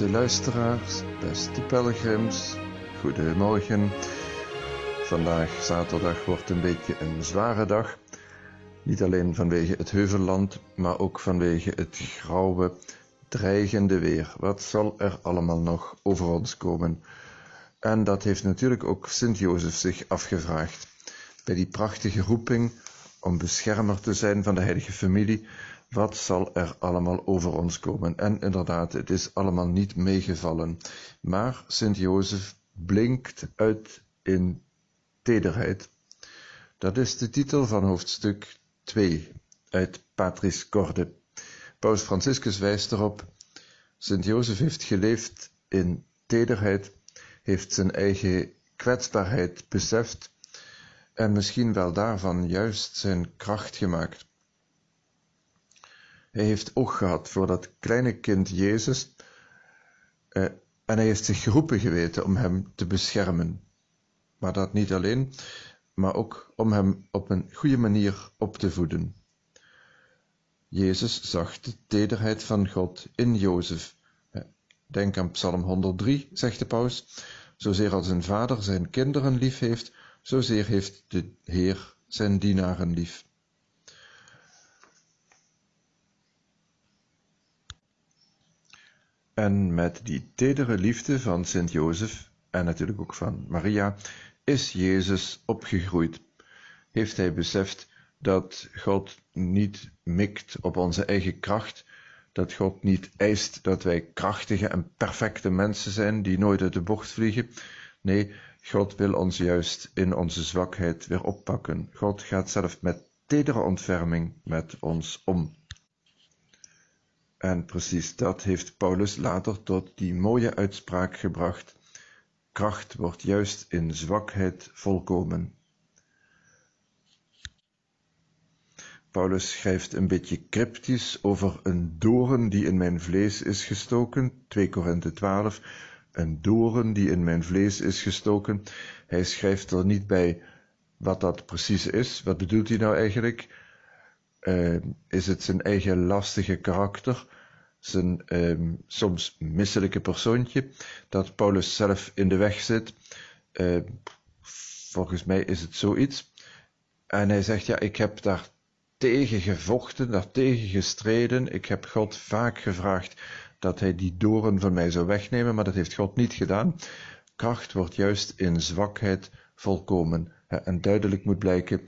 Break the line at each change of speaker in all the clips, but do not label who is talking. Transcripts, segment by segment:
Beste luisteraars, beste pelgrims, goedemorgen. Vandaag, zaterdag, wordt een beetje een zware dag. Niet alleen vanwege het heuvelland, maar ook vanwege het grauwe, dreigende weer. Wat zal er allemaal nog over ons komen? En dat heeft natuurlijk ook Sint-Jozef zich afgevraagd. Bij die prachtige roeping om beschermer te zijn van de heilige familie, wat zal er allemaal over ons komen? En inderdaad, het is allemaal niet meegevallen. Maar Sint-Jozef blinkt uit in tederheid. Dat is de titel van hoofdstuk 2 uit Patris Corde. Paus Franciscus wijst erop, Sint-Jozef heeft geleefd in tederheid, heeft zijn eigen kwetsbaarheid beseft en misschien wel daarvan juist zijn kracht gemaakt. Hij heeft oog gehad voor dat kleine kind Jezus eh, en hij heeft zich geroepen geweten om hem te beschermen. Maar dat niet alleen, maar ook om hem op een goede manier op te voeden. Jezus zag de tederheid van God in Jozef. Denk aan Psalm 103, zegt de paus. Zozeer als een vader zijn kinderen lief heeft, zozeer heeft de Heer zijn dienaren lief. En met die tedere liefde van Sint Jozef en natuurlijk ook van Maria is Jezus opgegroeid. Heeft hij beseft dat God niet mikt op onze eigen kracht, dat God niet eist dat wij krachtige en perfecte mensen zijn die nooit uit de bocht vliegen. Nee, God wil ons juist in onze zwakheid weer oppakken. God gaat zelf met tedere ontferming met ons om. En precies dat heeft Paulus later tot die mooie uitspraak gebracht. Kracht wordt juist in zwakheid volkomen. Paulus schrijft een beetje cryptisch over een doren die in mijn vlees is gestoken, 2 Korinthe 12, een doren die in mijn vlees is gestoken. Hij schrijft er niet bij wat dat precies is. Wat bedoelt hij nou eigenlijk? Uh, is het zijn eigen lastige karakter, zijn uh, soms misselijke persoontje, dat Paulus zelf in de weg zit? Uh, volgens mij is het zoiets. En hij zegt, ja, ik heb daar tegen gevochten, daar tegen gestreden. Ik heb God vaak gevraagd dat hij die doren van mij zou wegnemen, maar dat heeft God niet gedaan. Kracht wordt juist in zwakheid volkomen. En duidelijk moet blijken,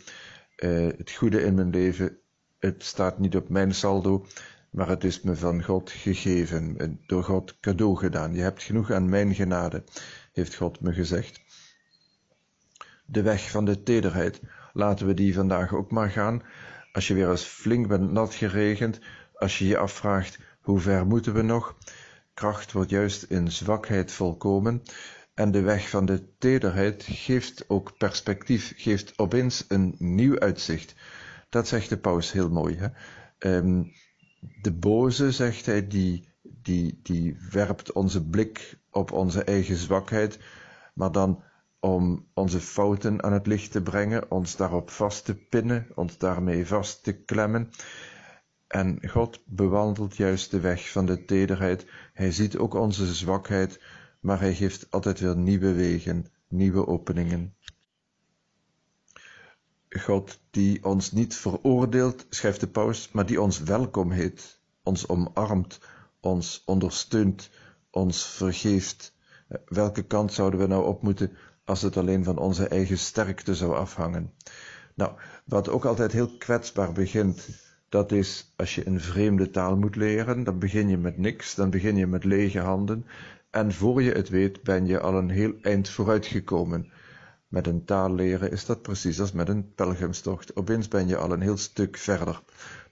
uh, het goede in mijn leven, het staat niet op mijn saldo, maar het is me van God gegeven, door God cadeau gedaan. Je hebt genoeg aan mijn genade, heeft God me gezegd. De weg van de tederheid, laten we die vandaag ook maar gaan. Als je weer eens flink bent nat geregend, als je je afvraagt, hoe ver moeten we nog? Kracht wordt juist in zwakheid volkomen. En de weg van de tederheid geeft ook perspectief, geeft opeens een nieuw uitzicht. Dat zegt de paus heel mooi. Hè? Um, de boze, zegt hij, die, die, die werpt onze blik op onze eigen zwakheid, maar dan om onze fouten aan het licht te brengen, ons daarop vast te pinnen, ons daarmee vast te klemmen. En God bewandelt juist de weg van de tederheid. Hij ziet ook onze zwakheid, maar hij geeft altijd weer nieuwe wegen, nieuwe openingen. God die ons niet veroordeelt, schrijft de paus, maar die ons welkom heet, ons omarmt, ons ondersteunt, ons vergeeft. Welke kant zouden we nou op moeten als het alleen van onze eigen sterkte zou afhangen? Nou, wat ook altijd heel kwetsbaar begint, dat is als je een vreemde taal moet leren, dan begin je met niks, dan begin je met lege handen en voor je het weet ben je al een heel eind vooruitgekomen. Met een taal leren is dat precies als met een pelgrimstocht. Opeens ben je al een heel stuk verder.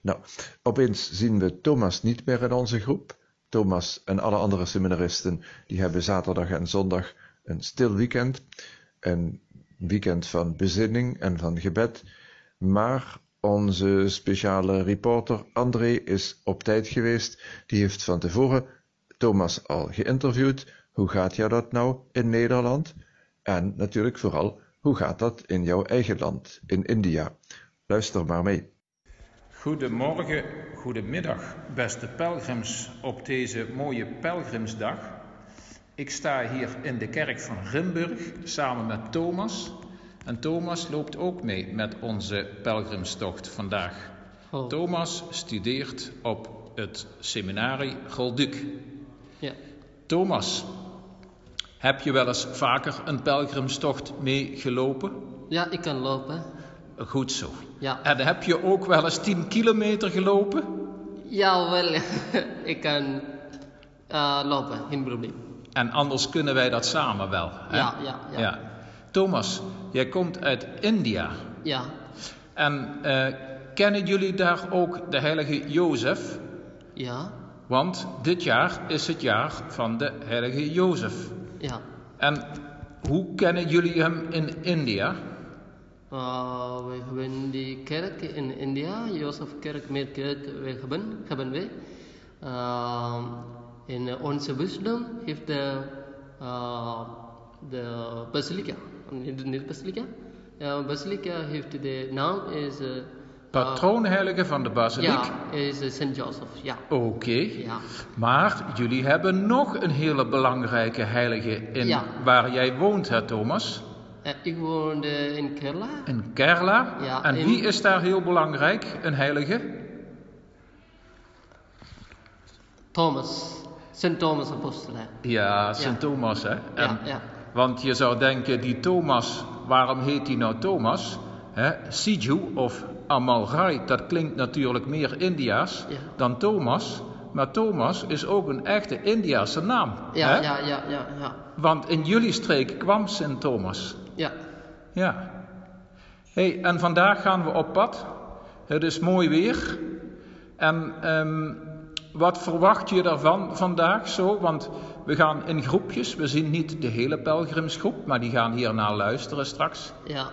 Nou, opeens zien we Thomas niet meer in onze groep. Thomas en alle andere seminaristen, die hebben zaterdag en zondag een stil weekend. Een weekend van bezinning en van gebed. Maar onze speciale reporter André is op tijd geweest. Die heeft van tevoren Thomas al geïnterviewd. Hoe gaat jou dat nou in Nederland? En natuurlijk vooral, hoe gaat dat in jouw eigen land, in India? Luister maar mee.
Goedemorgen, goedemiddag, beste pelgrims op deze mooie pelgrimsdag. Ik sta hier in de kerk van Rimburg samen met Thomas. En Thomas loopt ook mee met onze pelgrimstocht vandaag.
Oh.
Thomas studeert op het seminarie Golduc.
Ja.
Thomas, heb je wel eens vaker een pelgrimstocht meegelopen?
ja, ik kan lopen.
Goed zo.
Ja,
En heb je ook wel eens 10 kilometer gelopen?
ja wel, ik kan eh, lopen, geen probleem.
En anders kunnen wij dat samen wel. Hè?
Ja, ja, ja.
Thomas, jij komt uit India.
Ja,
En eh, kennen jullie daar ook de heilige Jozef?
ja,
Want dit jaar is het jaar van de heilige Jozef.
ja.
En hoe kennen jullie hem in India?
Eh, we hebben die kerk in India, Jozef Kerk, meer kerk we hebben, hebben we. Uh, in onze bisdom heeft de, uh, de basilica, niet basilica, uh, basilica heeft de naam is... Uh,
Patroonheilige van de basiliek?
Ja, is Sint Joseph, ja.
Oké.
Ja,
Maar jullie hebben nog een hele belangrijke heilige in
Ja.
waar jij woont, hè Thomas?
Eh, ik woonde in Kerala.
In Kerala.
Ja,
en
in-
wie is daar heel belangrijk, een heilige?
Thomas, Sint Thomas Apostel. hè.
Ja, Sint
Ja.
Thomas, hè? En-
Ja, ja.
Want je zou denken, die Thomas, waarom heet hij nou Thomas? Hè? Siju of Amalrai, dat klinkt natuurlijk meer Indiaas
Ja.
dan Thomas. Maar Thomas is ook een echte Indiase naam.
Ja, ja, ja, ja, ja.
Want in jullie streek kwam Sint Thomas.
Ja,
Ja. hey, en vandaag gaan we op pad. Het is mooi weer. En ehm, wat verwacht je daarvan vandaag zo? Want we gaan in groepjes. We zien niet de hele pelgrimsgroep, maar die gaan hier naar luisteren straks.
ja.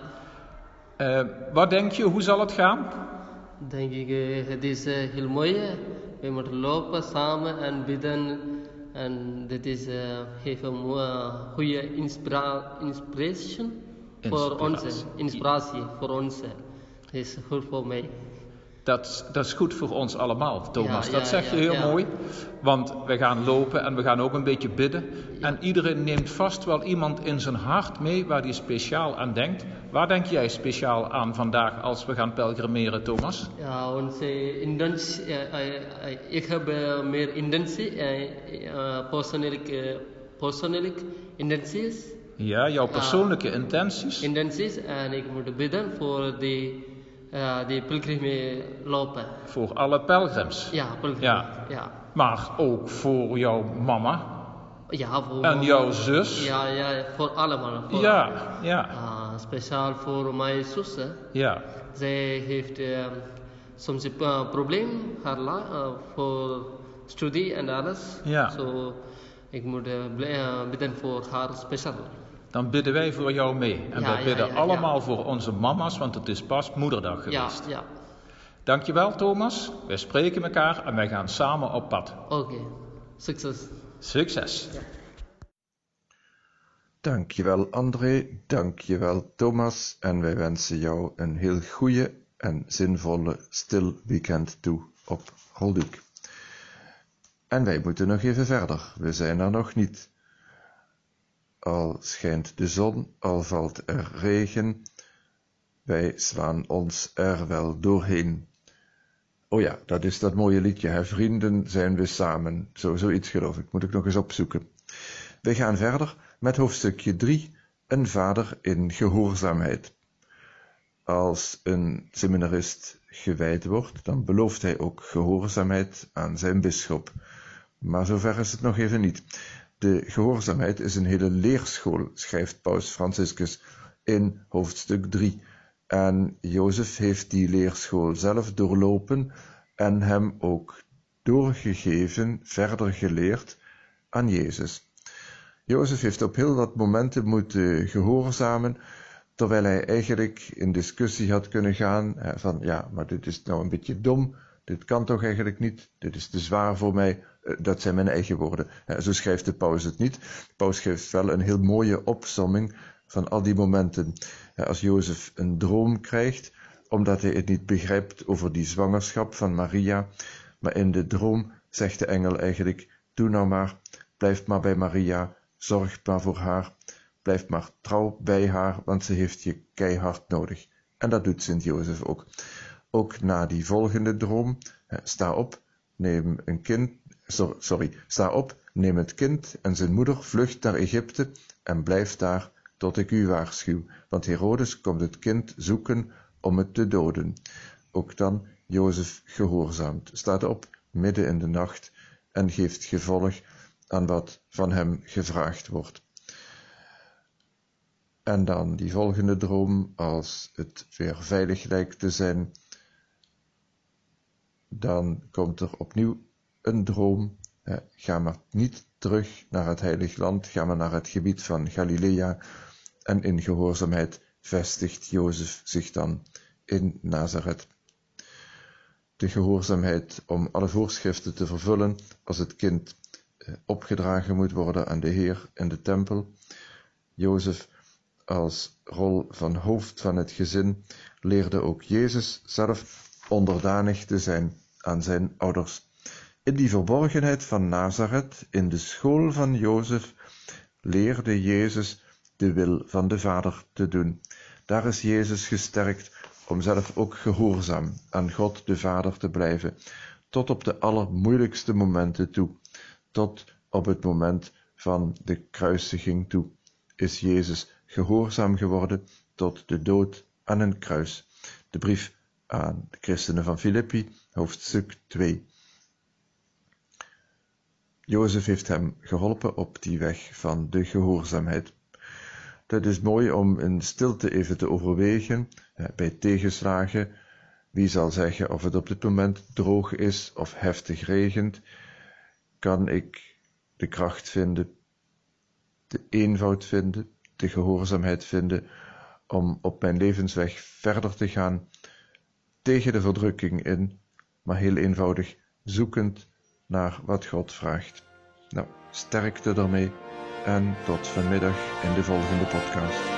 Eh, wat denk je, hoe zal het gaan?
Denk ik, eh, het is eh, heel mooi. We moeten lopen samen en bidden. En dit is, geeft een goede inspira inspiration voor ons.
Inspiratie.
Inspiratie voor ons. Het is goed voor mij.
Dat, dat is goed voor ons allemaal, Thomas.
Ja,
dat zeg je heel mooi. Want we gaan lopen en we gaan ook een beetje bidden. En iedereen neemt vast wel iemand in zijn hart mee waar hij speciaal aan denkt. Waar denk jij speciaal aan vandaag als we gaan pelgrimeren, Thomas?
Ja, onze intentie, eh, eh, eh, ik heb meer intentie, eh, eh, persoonlijk, eh, persoonlijk intenties,
Ja, jouw persoonlijke intenties.
intenties en ik moet bidden voor die, eh die pilgrim lopen.
Voor alle pelgrims.
Ja.
Ja.
ja.
Maar ook voor jouw mama
Ja, voor
en jouw zus.
Ja, ja, voor allemaal. Voor,
Ja, ja,
Ah, speciaal voor mijn zus.
ja.
Zij heeft eh, soms een uh, probleem haar la, eh, voor studie en alles.
Ja.
Zo, ik moet eh, eh, bidden voor haar speciaal.
Dan bidden wij voor jou mee. En
Ja,
wij
ja,
bidden
ja,
allemaal voor onze mama's, want het is pas moederdag
Ja,
geweest.
ja.
Dankjewel Thomas. Wij spreken elkaar en wij gaan samen op pad.
Oké. Succes.
Succes.
Dankjewel André, dankjewel Thomas en wij wensen jou een heel goede en zinvolle stil weekend toe op Rolduc. En wij moeten nog even verder, we zijn er nog niet. Al schijnt de zon, al valt er regen, wij zwaan ons er wel doorheen. Oh ja, dat is dat mooie liedje, hè? Vrienden zijn we samen. Zo, zoiets geloof ik, moet ik nog eens opzoeken. We gaan verder met hoofdstukje 3, een vader in gehoorzaamheid. Als een seminarist gewijd wordt, dan belooft hij ook gehoorzaamheid aan zijn bisschop. Maar zover is het nog even niet. De gehoorzaamheid is een hele leerschool, schrijft Paus Franciscus in hoofdstuk 3. En Jozef heeft die leerschool zelf doorlopen en hem ook doorgegeven, verder geleerd aan Jezus. Jozef heeft op heel wat momenten moeten gehoorzamen, terwijl hij eigenlijk in discussie had kunnen gaan van ja, maar dit is nou een beetje dom, dit kan toch eigenlijk niet, dit is te zwaar voor mij, Eh, dat zijn mijn eigen woorden. Zo schrijft de paus het niet. De paus geeft wel een heel mooie opsomming van al die momenten. Als Jozef een droom krijgt, omdat hij het niet begrijpt over die zwangerschap van Maria, maar in de droom zegt de engel eigenlijk, doe nou maar, blijf maar bij Maria, zorg maar voor haar, blijf maar trouw bij haar, want ze heeft je keihard nodig. En dat doet Sint-Jozef ook. Ook na die volgende droom, sta op, neem een kind, sorry, sta op, neem het kind en zijn moeder, vlucht naar Egypte en blijf daar tot ik u waarschuw, want Herodes komt het kind zoeken om het te doden. Ook dan Jozef gehoorzaamt, staat op midden in de nacht en geeft gevolg aan wat van hem gevraagd wordt. En dan die volgende droom, als het weer veilig lijkt te zijn, dan komt er opnieuw een droom. Ga maar niet terug naar het heilig land, ga maar naar het gebied van Galilea en in gehoorzaamheid vestigt Jozef zich dan in Nazareth. De gehoorzaamheid om alle voorschriften te vervullen als het kind eh, opgedragen moet worden aan de Heer in de tempel. Jozef als rol van hoofd van het gezin leerde ook Jezus zelf onderdanig te zijn aan zijn ouders. In die verborgenheid van Nazareth, in de school van Jozef, leerde Jezus de wil van de Vader te doen. Daar is Jezus gesterkt om zelf ook gehoorzaam aan God de Vader te blijven, tot op de allermoeilijkste momenten toe, tot op het moment van de kruisiging toe, is Jezus gehoorzaam geworden tot de dood aan een kruis. De brief aan de christenen van Filippi, hoofdstuk 2. Jozef heeft hem geholpen op die weg van de gehoorzaamheid. Het is mooi om in stilte even te overwegen, bij tegenslagen, wie zal zeggen of het op dit moment droog is of heftig regent, kan ik de kracht vinden, de eenvoud vinden, de gehoorzaamheid vinden om op mijn levensweg verder te gaan, tegen de verdrukking in, maar heel eenvoudig zoekend naar wat God vraagt. Nou, sterkte ermee en tot vanmiddag in de volgende podcast.